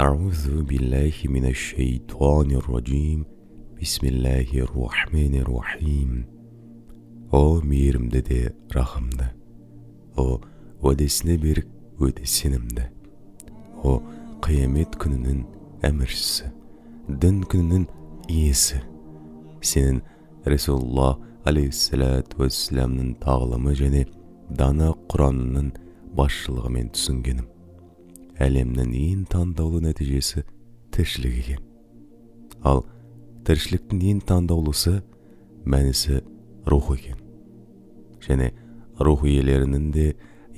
أعوذ بالله من الشيطان الرجيم بسم الله الرحمن الرحيم о мейірімді де рахымды о уәдесіне берік өте сенімді о қиямет күнінің әміршісі дін күнінің иесі сенің расулалла алейхисалату уассаламның тағылымы және дана құранының басшылығымен түсінгенім әлемнің ең таңдаулы нәтижесі тіршілік екен. Ал тіршіліктің ең таңдаулысы мәнісі рух екен. Және рух иелерінің де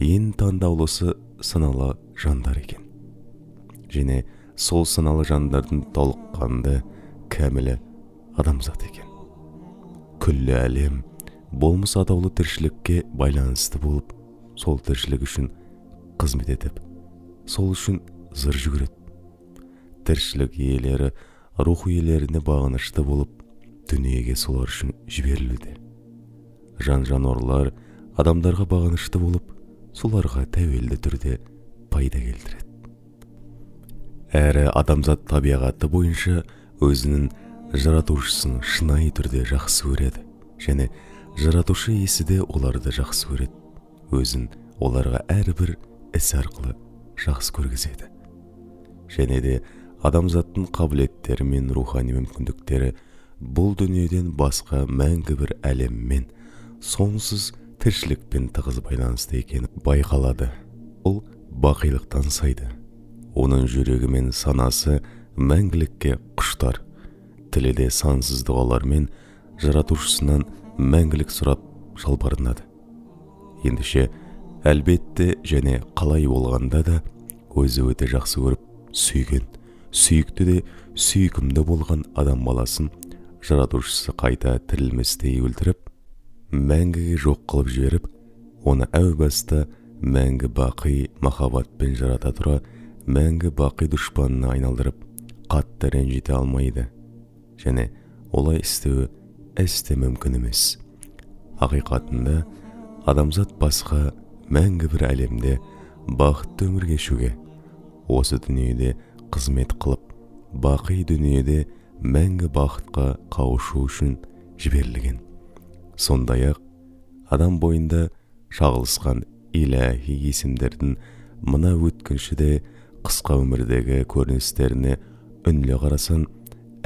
ең таңдаулысы саналы жандар екен. Және сол саналы жандардың толыққанды кәмілі адамзат екен. Күллі әлем болмыс атаулы тіршілікке байланысты болып сол тіршілік үшін қызмет етіп сол үшін зыр жүгіреді. Тіршілік иелері рух иелеріне бағынышты болып дүниеге солар үшін жіберілуде. Жан жануарлар адамдарға бағынышты болып соларға тәуелді түрде пайда келтіреді. Әрі адамзат табиғаты бойынша өзінің жаратушысын шынайы түрде жақсы көреді және жаратушы иесі де оларды жақсы көреді. Өзін оларға әрбір іс арқылы жақсы көргізеді. Және де адамзаттың қабілеттері мен рухани мүмкіндіктері бұл дүниеден басқа мәңгі бір әлеммен сонсыз тіршілікпен тығыз байланысты екені байқалады. Ол бақилықтан сайды. Оның жүрегі мен санасы мәңгілікке құштар. Тілі де сансыз дұғалармен жаратушысынан мәңгілік сұрап жалбарынады. Ендеше әлбетте және қалай болғанда да өзі өте жақсы көріп сүйген сүйікті де сүйкімді болған адам баласын жаратушысы қайта тірілместей өлтіріп мәңгіге жоқ қылып жіберіп оны әу баста мәңгі бақи махаббатпен жарата тұра мәңгі бақи дұшпанына айналдырып қатты ренжіте алмайды. Және олай істеуі әсте мүмкін емес. Ақиқатында адамзат басқа мәңгі бір әлемде бақытты өмір кешуге осы дүниеде қызмет қылып бақи дүниеде мәңгі бақытқа қауышу үшін жіберілген. Сондай ақ адам бойында шағылысқан иләһи есімдердің мына өткінші де қысқа өмірдегі көріністеріне үнлі қарасаң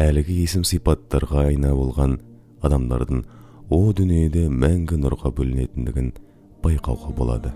әлгі есім сипаттарға айна болған адамдардың о дүниеде мәңгі нұрға бөленетіндігін байқауға болады.